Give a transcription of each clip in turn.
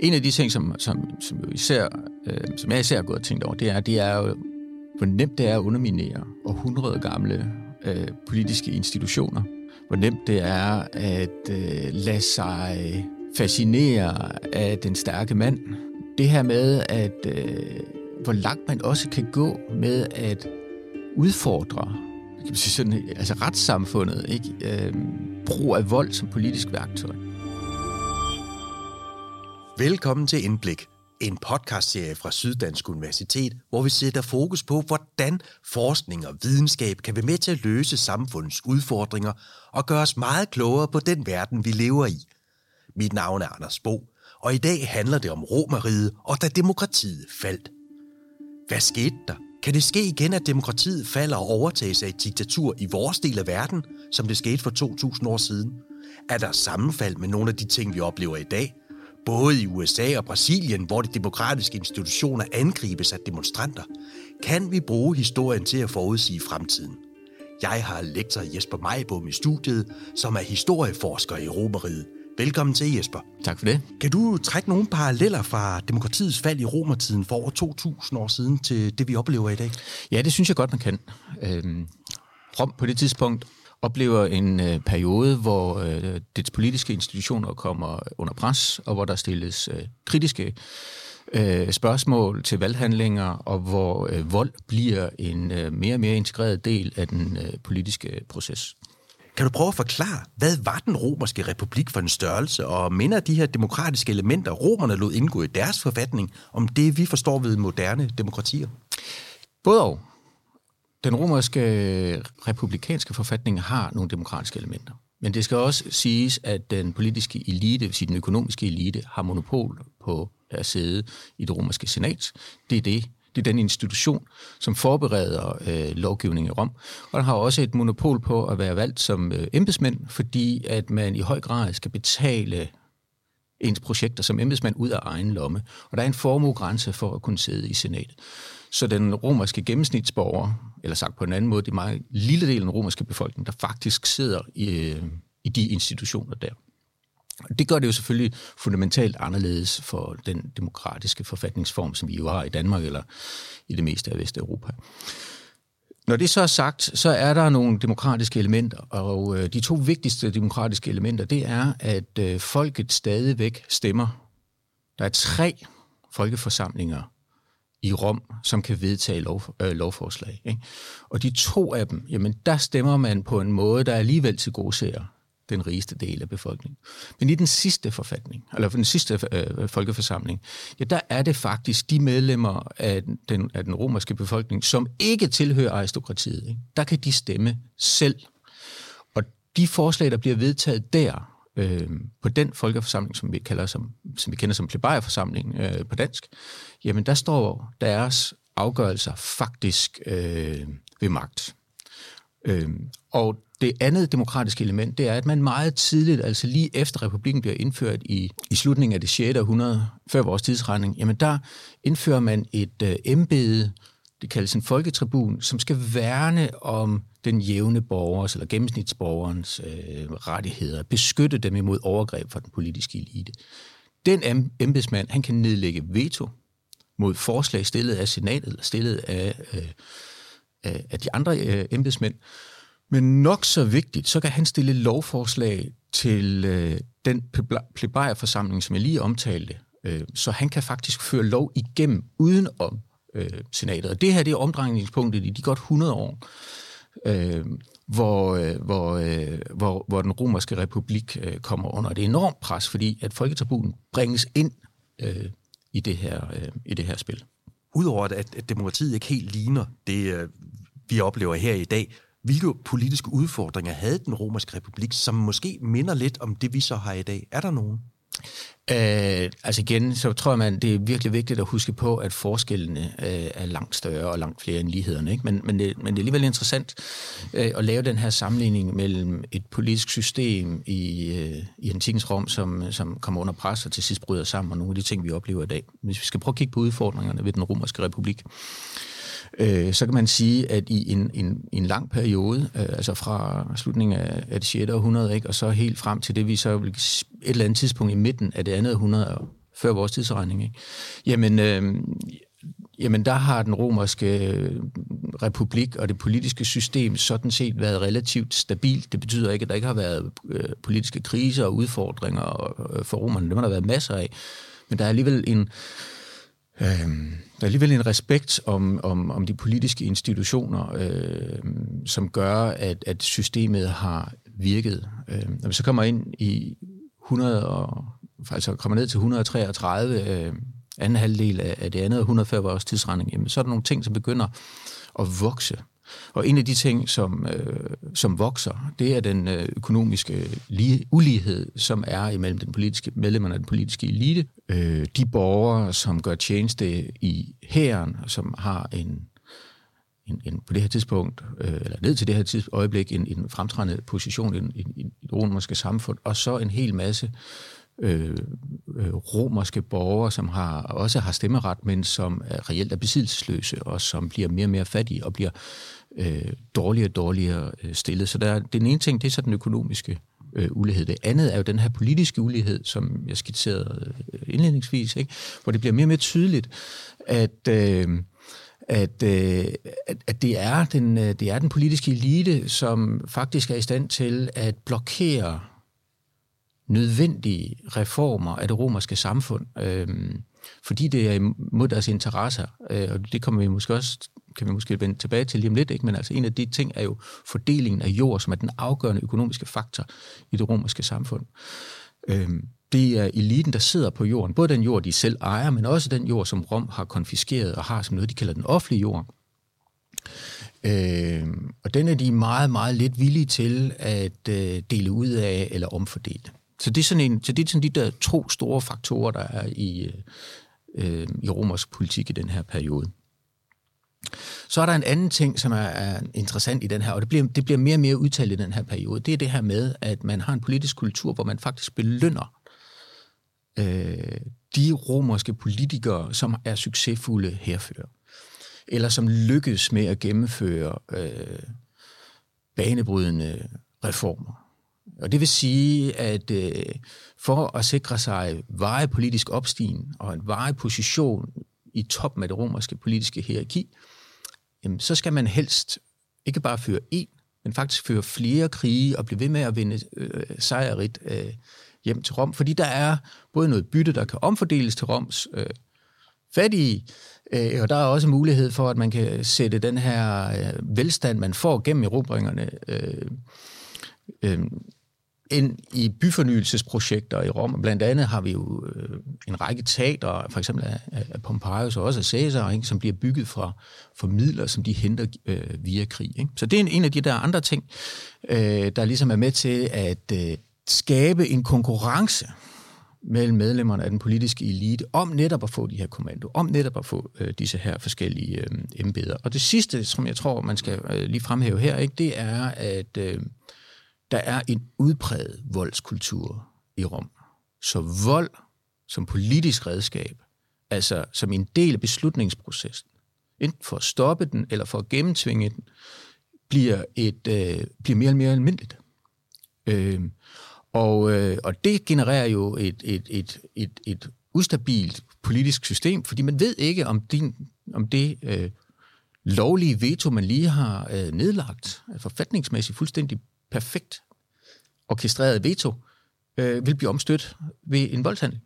En af de ting, som, som, som, især, øh, som jeg især har gået og tænkt over, det er, det er jo, hvor nemt det er at underminere århundrede gamle øh, politiske institutioner. Hvor nemt det er at øh, lade sig fascinere af den stærke mand. Det her med, at øh, hvor langt man også kan gå med at udfordre kan man sige sådan, altså retssamfundet, ikke? Øh, brug af vold som politisk værktøj. Velkommen til Indblik, en podcastserie fra Syddansk Universitet, hvor vi sætter fokus på, hvordan forskning og videnskab kan være med til at løse samfundets udfordringer og gøre os meget klogere på den verden, vi lever i. Mit navn er Anders Bo, og i dag handler det om romeriet og da demokratiet faldt. Hvad skete der? Kan det ske igen, at demokratiet falder og overtages af et diktatur i vores del af verden, som det skete for 2000 år siden? Er der sammenfald med nogle af de ting, vi oplever i dag? Både i USA og Brasilien, hvor de demokratiske institutioner angribes af demonstranter, kan vi bruge historien til at forudsige fremtiden. Jeg har lektor Jesper Majbom i studiet, som er historieforsker i Romeriet. Velkommen til, Jesper. Tak for det. Kan du trække nogle paralleller fra demokratiets fald i romertiden for over 2.000 år siden til det, vi oplever i dag? Ja, det synes jeg godt, man kan. Øhm, Rom på det tidspunkt oplever en øh, periode, hvor øh, dets politiske institutioner kommer under pres, og hvor der stilles øh, kritiske øh, spørgsmål til valghandlinger, og hvor øh, vold bliver en øh, mere og mere integreret del af den øh, politiske proces. Kan du prøve at forklare, hvad var den romerske republik for en størrelse, og minder de her demokratiske elementer, romerne lod indgå i deres forfatning, om det, vi forstår ved moderne demokratier? Både og. Den romerske øh, republikanske forfatning har nogle demokratiske elementer. Men det skal også siges, at den politiske elite, vil sige den økonomiske elite, har monopol på at sidde i det romerske senat. Det er det, det er den institution, som forbereder øh, lovgivning i Rom. Og den har også et monopol på at være valgt som øh, embedsmænd, fordi at man i høj grad skal betale ens projekter som embedsmand ud af egen lomme. Og der er en formuegrænse for at kunne sidde i senatet. Så den romerske gennemsnitsborger, eller sagt på en anden måde, det er meget lille del af den romerske befolkning, der faktisk sidder i, øh, i de institutioner der. Det gør det jo selvfølgelig fundamentalt anderledes for den demokratiske forfatningsform, som vi jo har i Danmark eller i det meste af Vesteuropa. Når det så er sagt, så er der nogle demokratiske elementer, og øh, de to vigtigste demokratiske elementer, det er, at øh, folket stadigvæk stemmer. Der er tre folkeforsamlinger i Rom, som kan vedtage lov, øh, lovforslag. Ikke? Og de to af dem, jamen der stemmer man på en måde, der alligevel til gode ser den rigeste del af befolkningen. Men i den sidste forfatning, eller den sidste øh, folkeforsamling, ja, der er det faktisk de medlemmer af den, af den romerske befolkning, som ikke tilhører aristokratiet. Ikke? Der kan de stemme selv. Og de forslag, der bliver vedtaget der, øh, på den folkeforsamling, som vi, kalder som, som vi kender som plebejerforsamling øh, på dansk, jamen der står deres afgørelser faktisk øh, ved magt. Øh, og det andet demokratiske element, det er, at man meget tidligt, altså lige efter republikken bliver indført i, i slutningen af det 6. århundrede, før vores tidsregning, jamen der indfører man et øh, embede, det kaldes en folketribun, som skal værne om den jævne borgers eller gennemsnitsborgerens øh, rettigheder, beskytte dem imod overgreb fra den politiske elite. Den embedsmand, han kan nedlægge veto mod forslag stillet af senatet eller stillet af, øh, af de andre øh, embedsmænd, men nok så vigtigt, så kan han stille lovforslag til øh, den plebejerforsamling, som jeg lige omtalte. Øh, så han kan faktisk føre lov igennem uden om øh, senatet. Og det her det er omdrejningspunktet i de godt 100 år, øh, hvor, øh, hvor, øh, hvor, hvor den romerske republik øh, kommer under et enormt pres, fordi at folketribuen bringes ind øh, i, det her, øh, i det her spil. Udover at, at demokratiet ikke helt ligner det, øh, vi oplever her i dag, hvilke politiske udfordringer havde den romerske republik, som måske minder lidt om det, vi så har i dag? Er der nogen? Øh, altså igen, så tror jeg, man, det er virkelig vigtigt at huske på, at forskellene øh, er langt større og langt flere end lighederne. Ikke? Men, men, det, men det er alligevel interessant øh, at lave den her sammenligning mellem et politisk system i, øh, i antikens Rom, som, som kommer under pres og til sidst bryder sammen, og nogle af de ting, vi oplever i dag. Hvis vi skal prøve at kigge på udfordringerne ved den romerske republik, øh, øh, så kan man sige, at i en, en, en lang periode, øh, altså fra slutningen af, af det 6. århundrede, ikke, og så helt frem til det, vi så vil et eller andet tidspunkt i midten af det andet århundrede, før vores tidsregning. Ikke? Jamen, øh, jamen, der har den romerske øh, republik og det politiske system sådan set været relativt stabilt. Det betyder ikke, at der ikke har været øh, politiske kriser og udfordringer øh, for romerne. Det har der været masser af. Men der er alligevel en, øh, Øhm, der er alligevel en respekt om, om, om de politiske institutioner, øh, som gør, at, at systemet har virket. Øh, når vi så kommer ind i 100 og, altså kommer ned til 133, øh, anden halvdel af, af det andet århundrede før vores tidsregning, jamen, så er der nogle ting, som begynder at vokse. Og en af de ting, som, øh, som vokser, det er den øh, økonomiske lige, ulighed, som er imellem den politiske, medlemmerne af den politiske elite. Øh, de borgere, som gør tjeneste i hæren, som har en, en, en på det her tidspunkt, øh, eller ned til det her tids, øjeblik, en, en fremtrædende position i, i, i det romerske samfund, og så en hel masse Øh, øh, romerske borgere, som har, også har stemmeret, men som er reelt er besiddelsesløse, og som bliver mere og mere fattige, og bliver øh, dårligere og dårligere øh, stillet. Så der, den ene ting, det er så den økonomiske øh, ulighed. Det andet er jo den her politiske ulighed, som jeg skitserede øh, indledningsvis, ikke? hvor det bliver mere og mere tydeligt, at... Øh, at, øh, at, at det, er den, det er den politiske elite, som faktisk er i stand til at blokere nødvendige reformer af det romerske samfund, øh, fordi det er imod deres interesser, øh, og det kommer vi måske også kan vi måske vende tilbage til lige om lidt, ikke? men altså en af de ting er jo fordelingen af jord, som er den afgørende økonomiske faktor i det romerske samfund. Øh, det er eliten, der sidder på jorden, både den jord, de selv ejer, men også den jord, som Rom har konfiskeret og har som noget, de kalder den offentlige jord. Øh, og den er de meget, meget lidt villige til at øh, dele ud af eller omfordele. Så det er sådan, en, så det er sådan de der to store faktorer, der er i, øh, øh, i romersk politik i den her periode. Så er der en anden ting, som er, er interessant i den her, og det bliver, det bliver mere og mere udtalt i den her periode. Det er det her med, at man har en politisk kultur, hvor man faktisk belønner øh, de romerske politikere, som er succesfulde herfører, eller som lykkes med at gennemføre øh, banebrydende reformer. Og det vil sige, at øh, for at sikre sig veje politisk opstigning og en veje position i toppen af det romerske politiske hierarki, jamen, så skal man helst ikke bare føre én, men faktisk føre flere krige og blive ved med at vinde øh, sejrigt øh, hjem til Rom. Fordi der er både noget bytte, der kan omfordeles til Roms øh, fattige, øh, og der er også mulighed for, at man kan sætte den her øh, velstand, man får gennem erobringerne, øh, øh, ind i byfornyelsesprojekter i Rom. Blandt andet har vi jo øh, en række teatre, for eksempel af, af Pompeius og også af Caesar, ikke, som bliver bygget fra, fra midler, som de henter øh, via krig. Ikke? Så det er en, en af de der andre ting, øh, der ligesom er med til at øh, skabe en konkurrence mellem medlemmerne af den politiske elite om netop at få de her kommando, om netop at få øh, disse her forskellige øh, embeder. Og det sidste, som jeg tror, man skal øh, lige fremhæve her, ikke, det er, at øh, der er en udpræget voldskultur i Rom. Så vold som politisk redskab, altså som en del af beslutningsprocessen, enten for at stoppe den eller for at gennemtvinge den, bliver, et, øh, bliver mere og mere almindeligt. Øh, og, øh, og det genererer jo et, et, et, et, et ustabilt politisk system, fordi man ved ikke, om, din, om det øh, lovlige veto, man lige har øh, nedlagt, forfatningsmæssigt fuldstændig perfekt orkestreret veto øh, vil blive omstødt ved en voldshandel.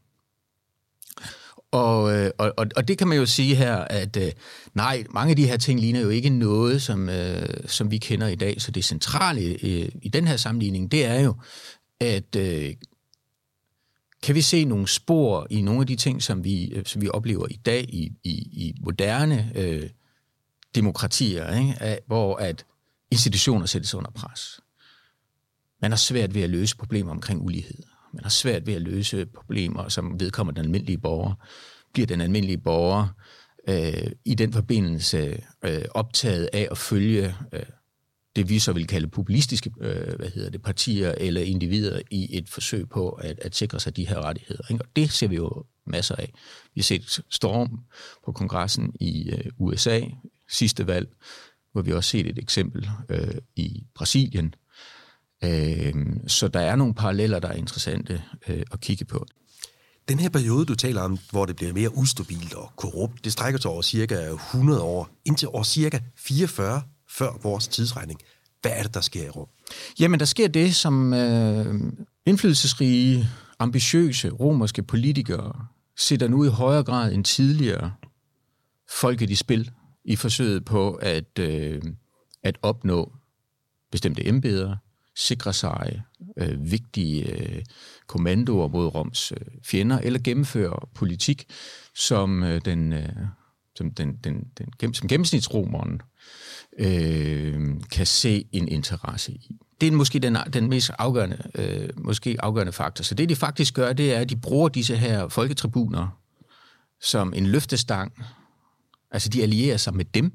Og, øh, og, og, og det kan man jo sige her, at øh, nej, mange af de her ting ligner jo ikke noget, som, øh, som vi kender i dag. Så det centrale øh, i den her sammenligning, det er jo, at øh, kan vi se nogle spor i nogle af de ting, som vi, øh, som vi oplever i dag i, i, i moderne øh, demokratier, ikke? hvor at institutioner sættes under pres. Man har svært ved at løse problemer omkring ulighed. Man har svært ved at løse problemer, som vedkommer den almindelige borger. Bliver den almindelige borger øh, i den forbindelse øh, optaget af at følge øh, det, vi så vil kalde populistiske øh, hvad hedder det, partier eller individer i et forsøg på at, at sikre sig de her rettigheder. Ikke? Og det ser vi jo masser af. Vi har set storm på kongressen i øh, USA sidste valg, hvor vi også set et eksempel øh, i Brasilien, Øh, så der er nogle paralleller, der er interessante øh, at kigge på. Den her periode, du taler om, hvor det bliver mere ustabilt og korrupt, det strækker sig over cirka 100 år, indtil år cirka 44 før vores tidsregning. Hvad er det, der sker i Rom? Jamen, der sker det, som øh, indflydelsesrige, ambitiøse romerske politikere sætter nu i højere grad end tidligere folket i spil i forsøget på at, øh, at opnå bestemte embeder, sikre sig øh, vigtige øh, kommandoer mod Roms øh, fjender, eller gennemføre politik, som øh, den, øh, som, den, den, den, som gennemsnitsromeren øh, kan se en interesse i. Det er måske den, den mest afgørende, øh, måske afgørende faktor. Så det, de faktisk gør, det er, at de bruger disse her folketribuner som en løftestang. Altså, de allierer sig med dem,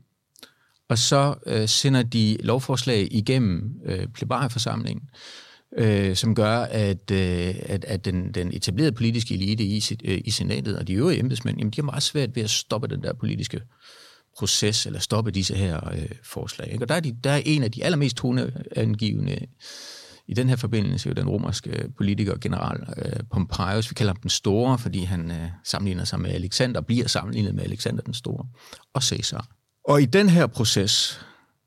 og så øh, sender de lovforslag igennem øh, plebarieforsamlingen, øh, som gør, at, øh, at, at den, den etablerede politiske elite i, øh, i senatet og de øvrige embedsmænd, jamen, de har meget svært ved at stoppe den der politiske proces, eller stoppe disse her øh, forslag. Ikke? Og der er, de, der er en af de allermest toneangivende i den her forbindelse jo den romerske politiker general øh, Pompeius. Vi kalder ham den store, fordi han øh, sammenligner sig med Alexander, bliver sammenlignet med Alexander den store, og Caesar. Og i den her proces,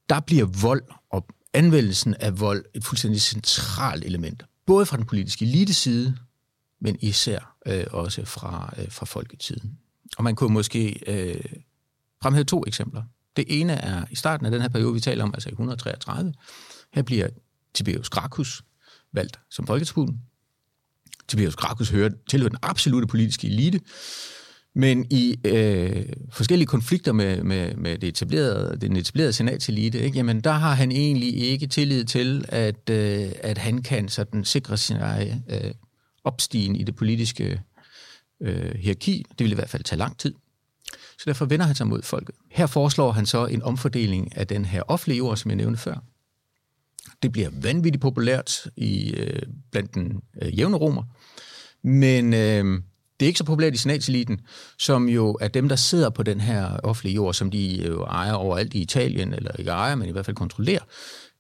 der bliver vold og anvendelsen af vold et fuldstændig centralt element. Både fra den politiske elite side, men især øh, også fra, øh, fra folketiden. Og man kunne måske øh, fremhæve to eksempler. Det ene er i starten af den her periode, vi taler om, altså i 133. Her bliver Tiberius Gracchus valgt som folketribun. Tiberius Gracchus hører til den absolute politiske elite, men i øh, forskellige konflikter med, med, med det etablerede, den etablerede senatselite, ikke, jamen der har han egentlig ikke tillid til, at, øh, at han kan sådan sikre sin egen øh, opstigen i det politiske øh, hierarki. Det vil i hvert fald tage lang tid. Så derfor vender han sig mod folket. Her foreslår han så en omfordeling af den her offentlige jord, som jeg nævnte før. Det bliver vanvittigt populært i, øh, blandt den øh, jævne romer. Men øh, det er ikke så populært i senatseliten, som jo er dem, der sidder på den her offentlige jord, som de jo ejer overalt i Italien, eller ikke ejer, men i hvert fald kontrollerer.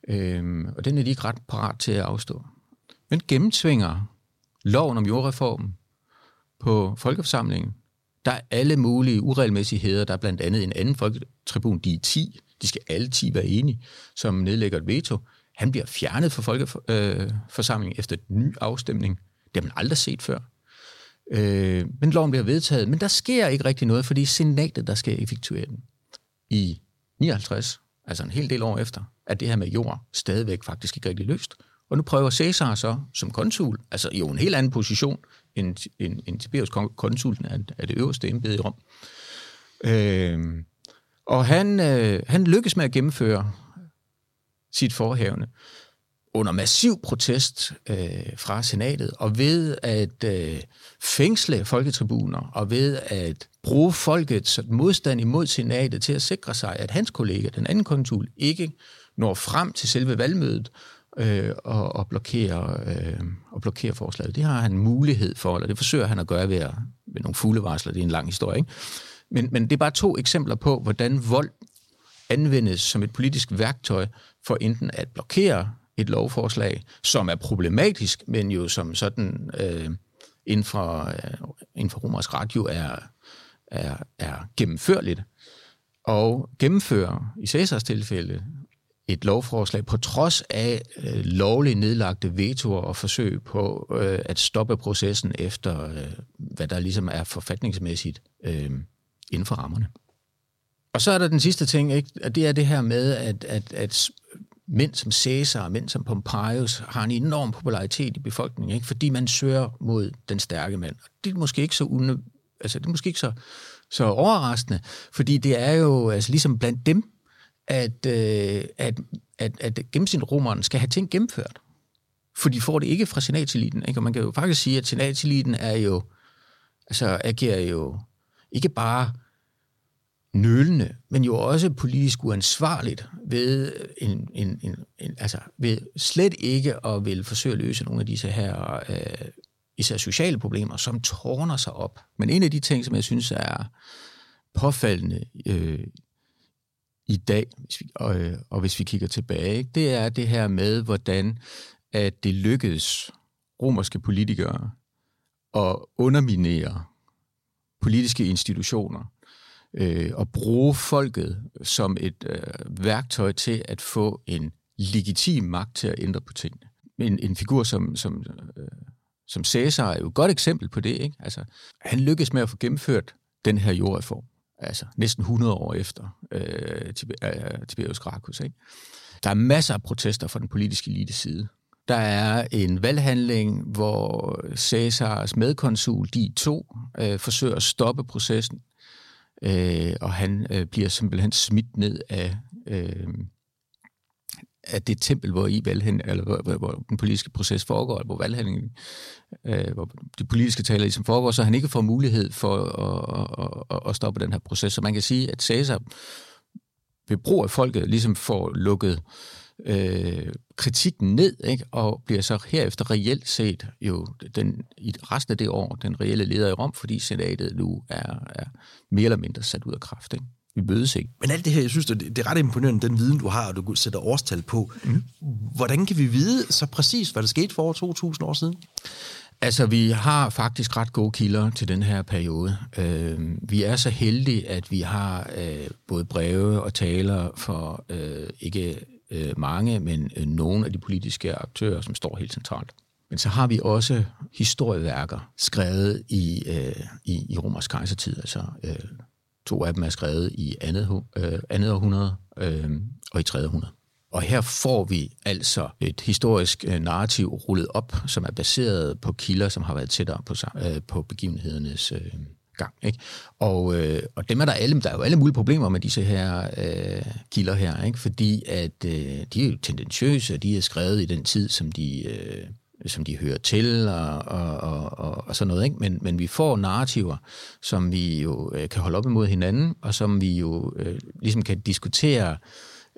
Øhm, og den er de ikke ret parat til at afstå. Men gennemtvinger loven om jordreformen på folkeforsamlingen, der er alle mulige uregelmæssigheder. Der er blandt andet en anden folketribun, de er 10. De skal alle 10 være enige, som nedlægger et veto. Han bliver fjernet fra folkeforsamlingen øh, efter en ny afstemning. Det har man aldrig set før. Øh, men loven bliver vedtaget. Men der sker ikke rigtig noget, fordi senatet, der skal effektuere den. I 59, altså en hel del år efter, at det her med jord stadigvæk faktisk ikke rigtig løst. Og nu prøver Cæsar så som konsul, altså i en helt anden position end, end, end Tiberius konsulten er, er det øverste embede i Rom. Øh, og han, øh, han lykkes med at gennemføre sit forhævne under massiv protest øh, fra senatet, og ved at øh, fængsle folketribuner, og ved at bruge folkets modstand imod senatet til at sikre sig, at hans kollega, den anden konsul, ikke når frem til selve valgmødet øh, og, og, blokere, øh, og blokere forslaget. Det har han mulighed for, eller det forsøger han at gøre ved, at, ved nogle fuglevarsler. Det er en lang historie, ikke? Men, men det er bare to eksempler på, hvordan vold anvendes som et politisk værktøj for enten at blokere et lovforslag, som er problematisk, men jo som sådan øh, inden, for, øh, inden for romersk radio er, er, er gennemførligt, og gennemføre i Cæsars tilfælde et lovforslag på trods af øh, lovligt nedlagte vetoer og forsøg på øh, at stoppe processen efter, øh, hvad der ligesom er forfatningsmæssigt øh, inden for rammerne. Og så er der den sidste ting, ikke? og det er det her med, at, at, at mænd som Caesar, mænd som Pompeius har en enorm popularitet i befolkningen, ikke? fordi man søger mod den stærke mand. Det er måske ikke så une, altså det er måske ikke så, så overraskende, fordi det er jo altså ligesom blandt dem, at, øh, at, at, at gennemsnitsromeren skal have ting gennemført. For de får det ikke fra senatseliten. Ikke? Og man kan jo faktisk sige, at senatseliten er jo, altså agerer jo ikke bare nølende, men jo også politisk uansvarligt ved, en, en, en, en, altså ved slet ikke at vil forsøge at løse nogle af disse her øh, især sociale problemer, som tårner sig op. Men en af de ting, som jeg synes er påfaldende øh, i dag, hvis vi, og, øh, og hvis vi kigger tilbage, det er det her med, hvordan at det lykkedes romerske politikere at underminere politiske institutioner øh, og bruge folket som et øh, værktøj til at få en legitim magt til at ændre på tingene. En, en figur som, som, øh, som Cæsar er jo et godt eksempel på det. Ikke? Altså, han lykkedes med at få gennemført den her jordreform, altså næsten 100 år efter øh, øh, Tiberius Gracchus. Ikke? Der er masser af protester fra den politiske elite side. Der er en valghandling, hvor Cæsars medkonsul, de to, øh, forsøger at stoppe processen, øh, og han øh, bliver simpelthen smidt ned af, øh, af det tempel, hvor, i valghen, eller hvor, hvor, hvor den politiske proces foregår, hvor valghandlingen, øh, hvor de politiske taler ligesom foregår, så han ikke får mulighed for at, at, at, at stoppe den her proces. Så man kan sige, at Cæsar ved brug af folket ligesom får lukket øh, kritikken ned, ikke? og bliver så herefter reelt set jo den, i resten af det år den reelle leder i Rom, fordi senatet nu er, er mere eller mindre sat ud af kraft. Ikke? Vi mødes ikke. Men alt det her, jeg synes, det, det er ret imponerende, den viden, du har, og du sætter årstal på. Mm. Hvordan kan vi vide så præcis, hvad der skete for over 2.000 år siden? Altså, vi har faktisk ret gode kilder til den her periode. Øh, vi er så heldige, at vi har øh, både breve og taler for øh, ikke øh, mange, men øh, nogle af de politiske aktører, som står helt centralt. Men så har vi også historieværker skrevet i, øh, i, i romersk kejsertid. Altså, øh, to af dem er skrevet i andet, øh, andet århundrede øh, og i tredje århundrede. Og her får vi altså et historisk øh, narrativ rullet op, som er baseret på kilder, som har været tættere på, øh, på begivenhedernes øh, gang. Ikke? Og, øh, og dem er der alle, der er jo alle mulige problemer med disse her øh, kilder her, ikke? fordi at øh, de er jo tendentiøse, og de er skrevet i den tid, som de, øh, som de hører til, og, og, og, og, og sådan noget. Ikke? Men, men vi får narrativer, som vi jo øh, kan holde op imod hinanden, og som vi jo øh, ligesom kan diskutere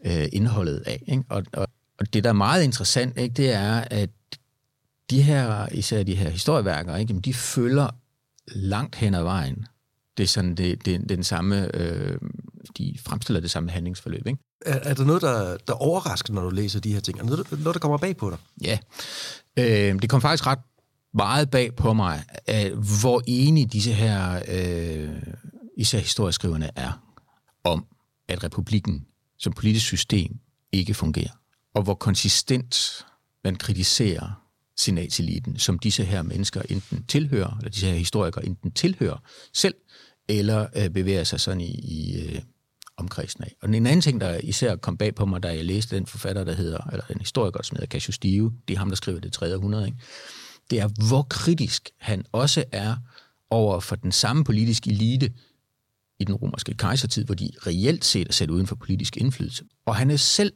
øh, indholdet af. Ikke? Og, og, og det, der er meget interessant, ikke, det er, at de her, især de her historieværker, ikke, de følger langt hen ad vejen. Det er sådan det, det, den samme, øh, de fremstiller det samme handlingsforløb. Ikke? Er, er der noget, der, der overrasker, når du læser de her ting? Er der noget, noget der kommer bag på dig? Ja, øh, det kom faktisk ret meget bag på mig, at, hvor enige disse her øh, især historieskriverne er om, at republikken som politisk system ikke fungerer, og hvor konsistent man kritiserer senatseliten, som disse her mennesker enten tilhører, eller disse her historikere enten tilhører selv, eller øh, bevæger sig sådan i, i øh, omkredsen af. Og en anden ting, der især kom bag på mig, da jeg læste den forfatter, der hedder, eller en historiker, som hedder Cassius Dio, det er ham, der skriver det 300, ikke? det er, hvor kritisk han også er over for den samme politiske elite i den romerske kejsertid, hvor de reelt set er sat uden for politisk indflydelse. Og han er selv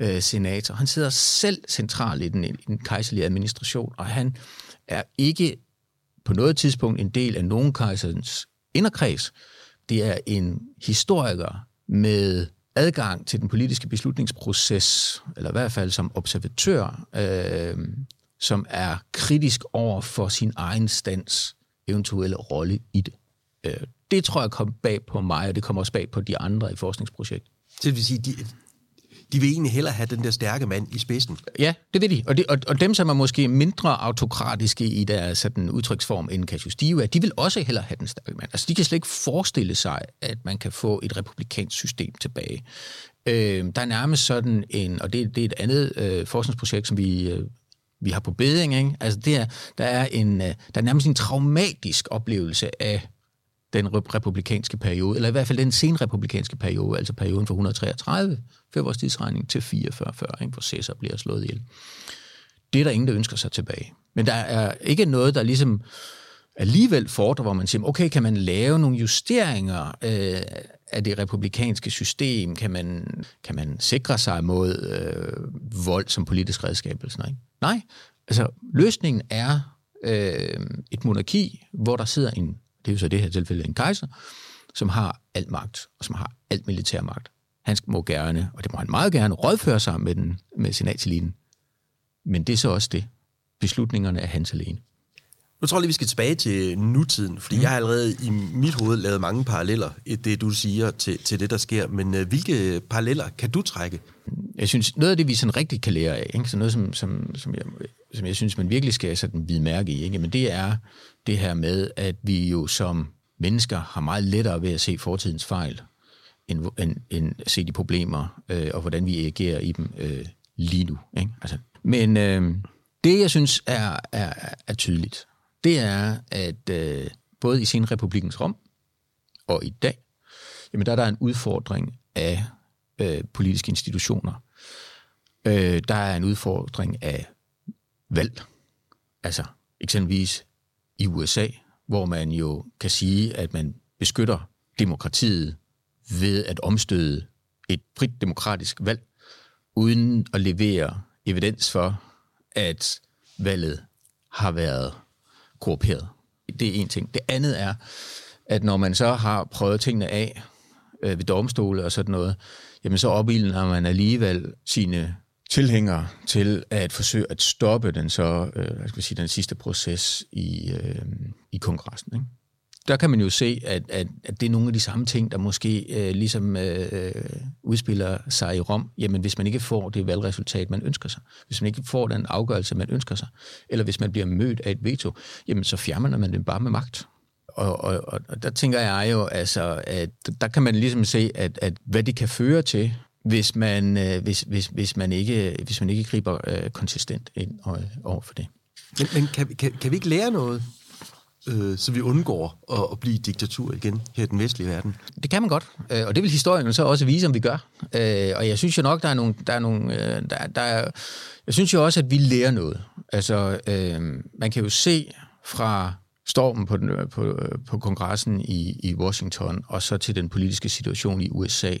øh, senator. Han sidder selv centralt i den, i den kejserlige administration, og han er ikke på noget tidspunkt en del af nogen kejserens inderkreds. Det er en historiker med adgang til den politiske beslutningsproces, eller i hvert fald som observatør, øh, som er kritisk over for sin egen stands eventuelle rolle i det. Øh, det tror jeg kom bag på mig, og det kommer også bag på de andre i forskningsprojektet. Det vil sige, de, de vil egentlig hellere have den der stærke mand i spidsen. Ja, det vil de. Og, det, og, og dem, som er måske mindre autokratiske i deres sådan, udtryksform end Cassius Dio er, de vil også hellere have den stærke mand. Altså, de kan slet ikke forestille sig, at man kan få et republikansk system tilbage. Øh, der er nærmest sådan en, og det, det er et andet øh, forskningsprojekt, som vi... Øh, vi har på beding, ikke? Altså det er, der, er en, øh, der er nærmest en traumatisk oplevelse af den republikanske periode, eller i hvert fald den senrepublikanske periode, altså perioden fra 133 før vores tidsregning til 44 før, ikke, hvor Cæsar bliver slået ihjel. Det er der ingen, der ønsker sig tilbage. Men der er ikke noget, der ligesom alligevel fordrer, hvor man siger, okay, kan man lave nogle justeringer øh, af det republikanske system? Kan man, kan man sikre sig mod øh, vold som politisk redskab? Eller sådan noget, ikke? Nej, altså løsningen er øh, et monarki, hvor der sidder en det er jo så det her tilfælde en kejser, som har alt magt, og som har alt militær magt. Han må gerne, og det må han meget gerne, rådføre sig med, den, med senatseliten. Men det er så også det. Beslutningerne er hans alene. Nu tror jeg lige, vi skal tilbage til nutiden, fordi mm. jeg har allerede i mit hoved lavet mange paralleller, i det du siger, til, til det, der sker. Men uh, hvilke paralleller kan du trække? Jeg synes, noget af det, vi sådan rigtig kan lære af, ikke? Så noget, som, som, som, jeg, som jeg synes, man virkelig skal sådan bide mærke i, ikke? Men det er det her med, at vi jo som mennesker har meget lettere ved at se fortidens fejl, end, end, end se de problemer, øh, og hvordan vi agerer i dem øh, lige nu. Ikke? Altså, men øh, det, jeg synes er, er, er tydeligt, det er, at øh, både i sin republikens Rom og i dag, jamen der er der en udfordring af øh, politiske institutioner. Øh, der er en udfordring af valg. Altså eksempelvis i USA, hvor man jo kan sige, at man beskytter demokratiet ved at omstøde et frit demokratisk valg, uden at levere evidens for, at valget har været korruperet. Det er en ting. Det andet er, at når man så har prøvet tingene af øh, ved domstole og sådan noget, jamen så opildner man alligevel sine tilhængere til at forsøge at stoppe den så, øh, hvad skal sige, den sidste proces i, øh, i kongressen. Ikke? Der kan man jo se, at, at, at det er nogle af de samme ting, der måske øh, ligesom øh, udspiller sig i Rom. Jamen, hvis man ikke får det valgresultat, man ønsker sig, hvis man ikke får den afgørelse, man ønsker sig, eller hvis man bliver mødt af et veto, jamen så fjerner man den bare med magt. Og, og, og der tænker jeg jo, altså, at der kan man ligesom se, at, at hvad det kan føre til, hvis man, øh, hvis, hvis, hvis man, ikke, hvis man ikke griber øh, konsistent ind øh, over for det. Men, men kan, kan, kan vi ikke lære noget øh, så vi undgår at, at blive diktatur igen her i den vestlige verden? Det kan man godt, øh, og det vil historien så også vise, om vi gør. Øh, og jeg synes jo nok, der er nogle... Der er nogle øh, der, der er, jeg synes jo også, at vi lærer noget. Altså, øh, man kan jo se fra stormen på, den, øh, på, øh, på kongressen i, i Washington, og så til den politiske situation i USA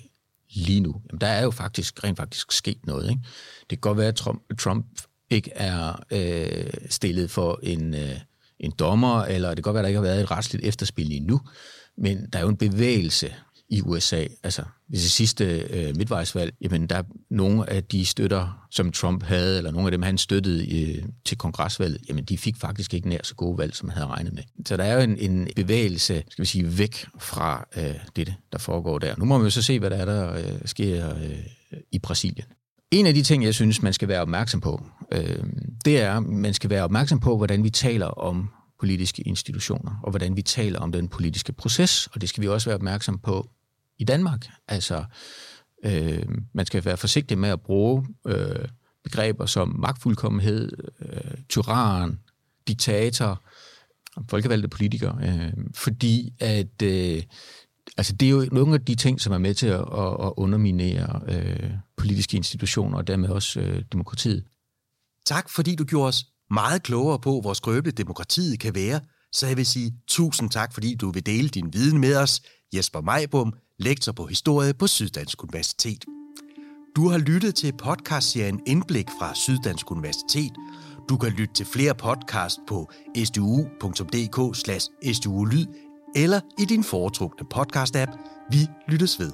lige nu. Jamen, der er jo faktisk rent faktisk sket noget. Ikke? Det kan godt være, at Trump, Trump ikke er øh, stillet for en, øh, en dommer, eller det kan godt være, der ikke har været et retsligt efterspil endnu, men der er jo en bevægelse i USA. Altså, hvis det sidste øh, midtvejsvalg, jamen der er nogle af de støtter, som Trump havde, eller nogle af dem, han støttede øh, til kongresvalget, jamen de fik faktisk ikke nær så gode valg, som han havde regnet med. Så der er jo en, en bevægelse, skal vi sige, væk fra øh, det, der foregår der. Nu må vi jo så se, hvad der er, der øh, sker øh, i Brasilien. En af de ting, jeg synes, man skal være opmærksom på, øh, det er, at man skal være opmærksom på, hvordan vi taler om politiske institutioner, og hvordan vi taler om den politiske proces, og det skal vi også være opmærksom på i Danmark. Altså, øh, man skal være forsigtig med at bruge øh, begreber som magtfuldkommenhed, øh, tyran, diktator, folkevalgte politikere, øh, fordi at øh, altså det er jo nogle af de ting, som er med til at, at underminere øh, politiske institutioner og dermed også øh, demokratiet. Tak fordi du gjorde os meget klogere på, hvor skrøbeligt demokratiet kan være, så jeg vil sige tusind tak, fordi du vil dele din viden med os. Jesper Majbom, lektor på historie på Syddansk Universitet. Du har lyttet til podcastserien Indblik fra Syddansk Universitet. Du kan lytte til flere podcast på sdu.dk/sdu-lyd eller i din foretrukne podcast-app. Vi lyttes ved.